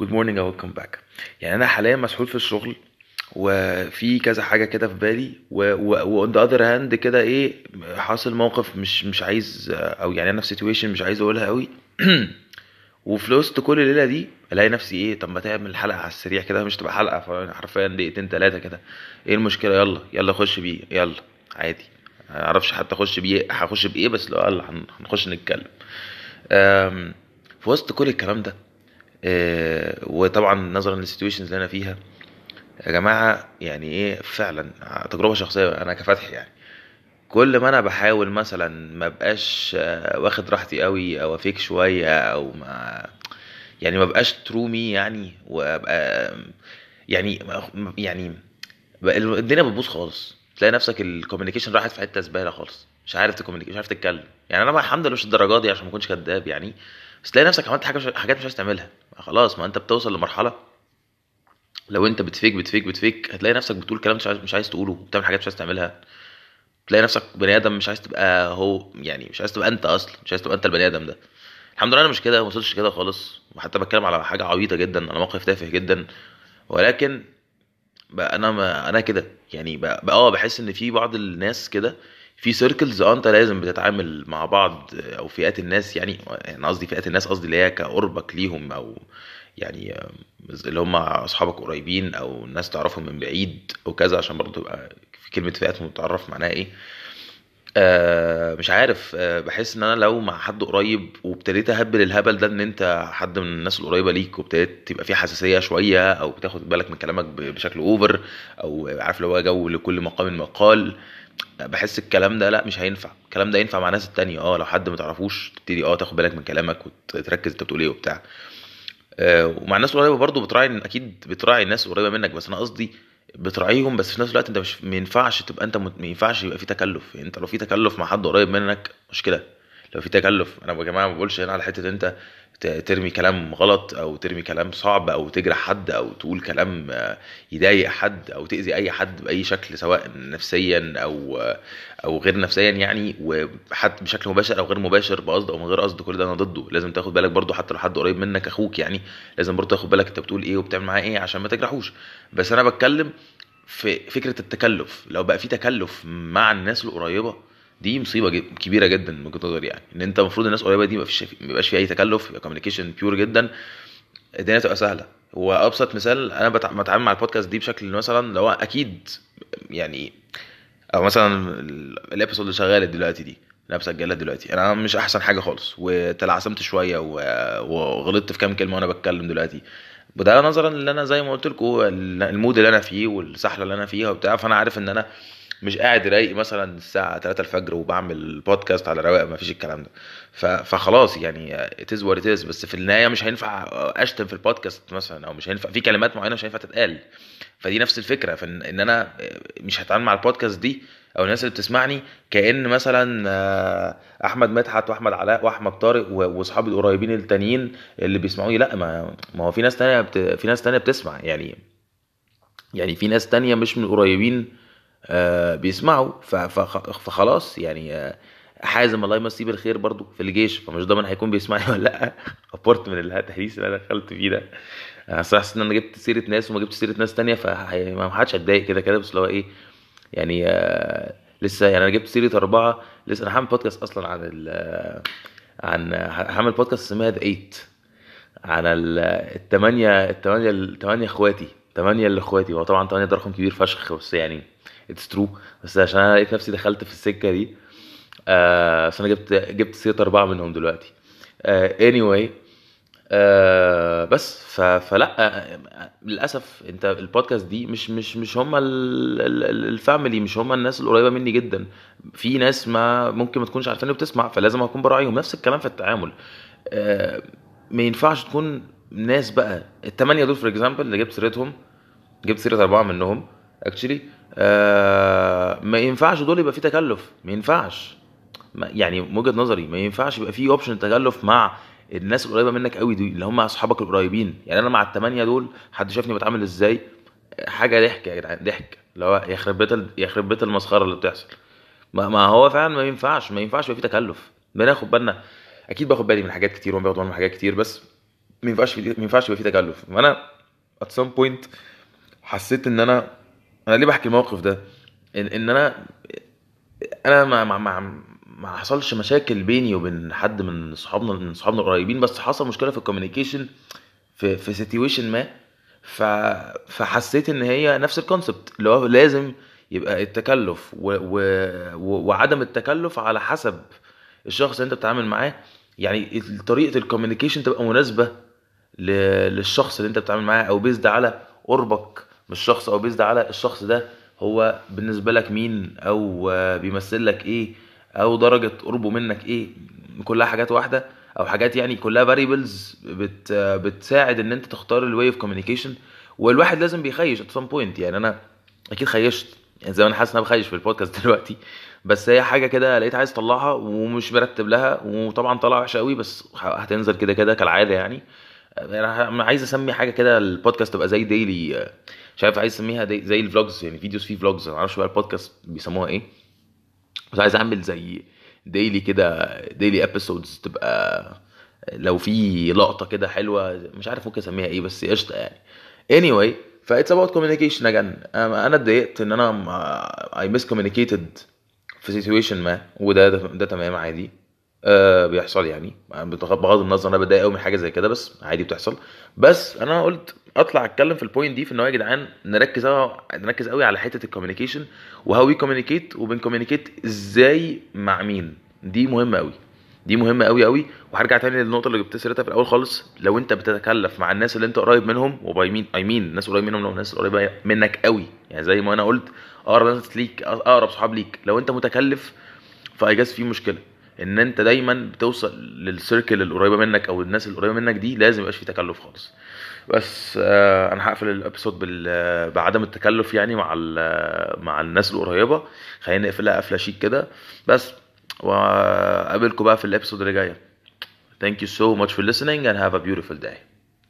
good morning أو welcome back يعني أنا حاليا مسحول في الشغل وفي كذا حاجة كده في بالي و on the other hand كده إيه حاصل موقف مش مش عايز أو يعني أنا في situation مش عايز أقولها قوي. وفي وسط كل الليلة دي ألاقي نفسي إيه طب ما تعمل حلقة على السريع كده مش تبقى حلقة حرفيا دقيقتين ثلاثة كده. إيه المشكلة؟ يلا يلا خش بيه يلا عادي. ما أعرفش حتى أخش بيه هخش بإيه بس لو يلا هن- هنخش نتكلم. في وسط كل الكلام ده وطبعا نظرا لل situations اللي أنا فيها يا جماعة يعني إيه فعلا تجربة شخصية أنا كفتحي يعني. كل ما أنا بحاول مثلا ما بقاش آه، واخد راحتي قوي أو أ fake شوية أو ما يعني ما بقاش true me يعني وأبقى يعني يعني الدنيا بتبوظ خالص. تلاقي نفسك ال communication راحت في حتة زبالة خالص. مش عارف ت communicate مش عارف تتكلم. يعني أنا الحمد لله مش الدرجات دي عشان ما أكونش كداب يعني. بس تلاقي نفسك عملت حاجة حاجات مش عايز تعملها. خلاص ما أنت بتوصل لمرحلة. لو أنت بتفيك بتفيك بتفيك هتلاقي نفسك بتقول كلام مش عايز مش عايز تقوله بتعمل حاجات مش عايز تعملها. تلاقي نفسك بني آدم مش عايز تبقى هو يعني مش عايز تبقى أنت أصلا مش عايز تبقى أنت البني آدم ده. الحمد لله أنا مش كده ما وصلتش كده خالص. وحتى بتكلم على حاجة عبيطة جدا على موقف تافه جدا. ولكن بقى أنا ما أنا كده. يعني بقى آه بحس إن في بعض الناس كده في circles آه انت لازم بتتعامل مع بعض أو فئات الناس يعني أنا قصدي فئات الناس قصدي اللي هي كقربك ليهم أو يعني اللي هم اصحابك قريبين أو ناس تعرفهم من بعيد أو كذا عشان برضه تبقى في كلمة فئات متعرف معناها إيه. آه مش عارف آه بحس إن أنا لو مع حد قريب وابتديت اهبل الهبل ده إن أنت حد من الناس القريبة ليك وابتديت تبقى في حساسية شوية أو بتاخد بالك من كلامك بشكل over أو عارف اللي هو جو لكل مقام مقال بحس الكلام ده لأ مش هينفع. الكلام ده ينفع مع ناس التانية. آه لو حد ما تعرفوش تبتدي آه تاخد بالك من كلامك وتركز أنت بتقول إيه وبتاع. آه، ومع الناس القريبة برضه بتراعي أكيد بتراعي الناس القريبة منك بس أنا قصدي بتراعيهم بس في نفس الوقت انت مش ما ينفعش تبقى انت ما ينفعش يبقى في تكلف. يعني انت لو في تكلف مع حد قريب منك مشكلة. لو في تكلف أنا يا جماعة ما بقولش هنا على حتة أنت ترمي كلام غلط أو ترمي كلام صعب أو تجرح حد أو تقول كلام آه، يضايق حد أو تأذي أي حد بأي شكل سواء نفسيا أو آه، أو غير نفسيا يعني وحد بشكل مباشر أو غير مباشر بقصد أو من غير قصد كل ده أنا ضده. لازم تاخد بالك برضو حتى لو حد قريب منك أخوك يعني لازم برضو تاخد بالك أنت بتقول إيه وبتعمل معاه إيه عشان ما تجرحوش. بس أنا بتكلم في فكرة التكلف. لو بقى في تكلف مع الناس القريبة دي مصيبة كبيرة جدا من وجهة نظري يعني. إن أنت المفروض الناس القريبه دي ما فيش ما يبقاش أي تكلف يبقى communication pure جدا. الدنيا تبقى سهلة. وابسط مثال أنا بتع- بتعامل مع البودكاست دي بشكل مثلا لو أكيد يعني أو مثلا ال- ال episode اللي شغاله دلوقتي دي أنا بسجلها دلوقتي. أنا مش أحسن حاجة خالص وتلعثمت شوية وغلطت في كام كلمة وأنا بتكلم دلوقتي. وده نظرا ان أنا زي ما قلت لكم ال mood اللي أنا فيه والسحلة اللي أنا فيها وبتاع. فأنا عارف إن أنا مش قاعد رايق مثلا الساعة 3 الفجر وبعمل بودكاست على رواق ما فيش الكلام ده. فخلاص يعني اتز وات اتز بس في النهاية مش هينفع أشتم في البودكاست مثلا أو مش هينفع في كلمات معينة مش هينفع تتقال. فدي نفس الفكرة فان ان أنا مش هتعامل مع البودكاست دي أو الناس اللي بتسمعني كأن مثلا أحمد مدحت وأحمد علاء وأحمد طارق وأصحابي القريبين التانيين اللي بيسمعوني لأ ما هو في ناس تانية بت... في ناس تانية بتسمع. يعني يعني في ناس تانية مش من القريبين بيسمعوا. ف... فخ- فخلاص يعني آه، حازم الله يمسيه بالخير برضو في الجيش. فمش ضامن هيكون بيسمعني ولا لأ. apart من التهريس اللي أنا دخلت فيه ده. أنا صح إن أنا جبت سيرة ناس وما جبت سيرة ناس تانية فما حدش هيتضايق كده كده. بس اللي هو إيه يعني آه، لسه يعني أنا جبت سيرة أربعة. لسه أنا هعمل بودكاست أصلا عن ال آه، عن هعمل بودكاست اسمها the eight عن ال- التمانية التمانية التمانية إخواتي. تمانية اللي اخواتي هو طبعا تمانية ده رقم كبير فشخ. بس يعني it's true بس عشان أنا لقيت نفسي دخلت في السكة دي آه أنا جبت جبت سيرة أربعة منهم دلوقتي. آه anyway آه بس ف... فلا آه، للأسف أنت البودكاست دي مش مش مش هم ال family مش هم الناس القريبة مني جدا. في ناس ما ممكن ما تكونش عارفاني بتسمع فلازم أكون براعيهم نفس الكلام في التعامل. آه، ما ينفعش تكون ناس بقى الثمانيه دول for example اللي جبت سيرتهم جبت سيرة أربعة منهم actually ما ينفعش دول يبقى في تكلف. ما ينفعش. ما- يعني وجهة نظري ما ينفعش يبقى في option تكلف مع الناس القريبة منك قوي دي اللي هم أصحابك القريبين. يعني أنا مع الثمانيه دول حد شافني بتعامل إزاي؟ حاجة ضحك يا جدعان ضحك. اللي هو يخرب بيت يخرب بيت المسخرة اللي بتحصل. ما, ما هو فعلا ما ينفعش ما ينفعش يبقى في تكلف. بناخد بالنا. أكيد باخد بالي من حاجات كتير بياخدوا بالهم من حاجات كتير بس ما ينفعش ما ينفعش يبقى في تكلف. فانا at some point حسيت إن أنا أنا ليه بحكي الموقف ده؟ ان, إن أنا أنا ما ما ما ما حصلش مشاكل بيني وبين حد من صحابنا من صحابنا القريبين بس حصل مشكلة في ال communication في في situation ما. ف فحسيت إن هي نفس ال concept اللي هو لازم يبقى التكلف و... و... وعدم التكلف على حسب الشخص اللي أنت بتتعامل معاه. يعني طريقة ال communication تبقى مناسبة ل... للشخص اللي أنت بتتعامل معاه أو based على قربك من الشخص أو based على الشخص ده هو بالنسبة لك مين؟ أو آه، بيمثل لك إيه؟ أو درجة قربه منك إيه؟ كلها حاجات واحدة. أو حاجات يعني كلها variables بت آه، بتساعد إن أنت تختار ال way of communication والواحد لازم بيخيش at some point. يعني أنا أكيد خيشت. يعني زي ما أنا حاسس إن أنا بخيش في البودكاست دلوقتي. بس هي حاجة كده لقيت عايز أطلعها ومش مرتب لها. وطبعا طلع وحشة قوي بس هتنزل كده كده كالعادة يعني. أنا عايز أسمي حاجة كده البودكاست تبقى زي daily مش عارف عايز اسميها زي ال vlogs يعني videos فيه vlogs. أنا معرفش بقى البودكاست بيسموها إيه. بس عايز اعمل زي daily كده daily episodes تبقى لو في لقطة كده حلوة مش عارف ممكن اسميها إيه بس قشطة يعني. Anyway ف it's about communication again. أنا اتضايقت إن أنا I miscommunicated في situation ما وده ده, ده تمام عادي. آه بيحصل يعني. بغض النظر أنا بتضايق قوي من حاجة زي كده بس عادي بتحصل. بس أنا قلت أطلع أتكلم في ال point دي في إن هو يا جدعان نركز قوي نركز قوي على حتة ال communication و how we communicate وبنكوميونيكيت إزاي مع مين. دي مهمة قوي دي مهمة قوي قوي وهرجع تاني للنقطة اللي جبت سيرتها في الأول خالص. لو أنت بتتكلف مع الناس اللي أنت قريب منهم و by مين I mean الناس قريب منهم لو الناس قريبة منك قوي يعني زي ما أنا قلت أقرب ناس ليك أقرب صحاب ليك. لو أنت متكلف فاي في مشكلة. إن أنت دايما بتوصل لل circle القريبة منك أو الناس القريبة منك دي لازم يبقاش في تكلف خالص. بس آه أنا هقفل ال episode بال- بعدم التكلف يعني مع ال- مع الناس القريبة. خلينا نقفلها قفلة شيك كده. بس وأقابلكم بقى في ال episode اللي جاية. Thank you so much for listening and have a beautiful day.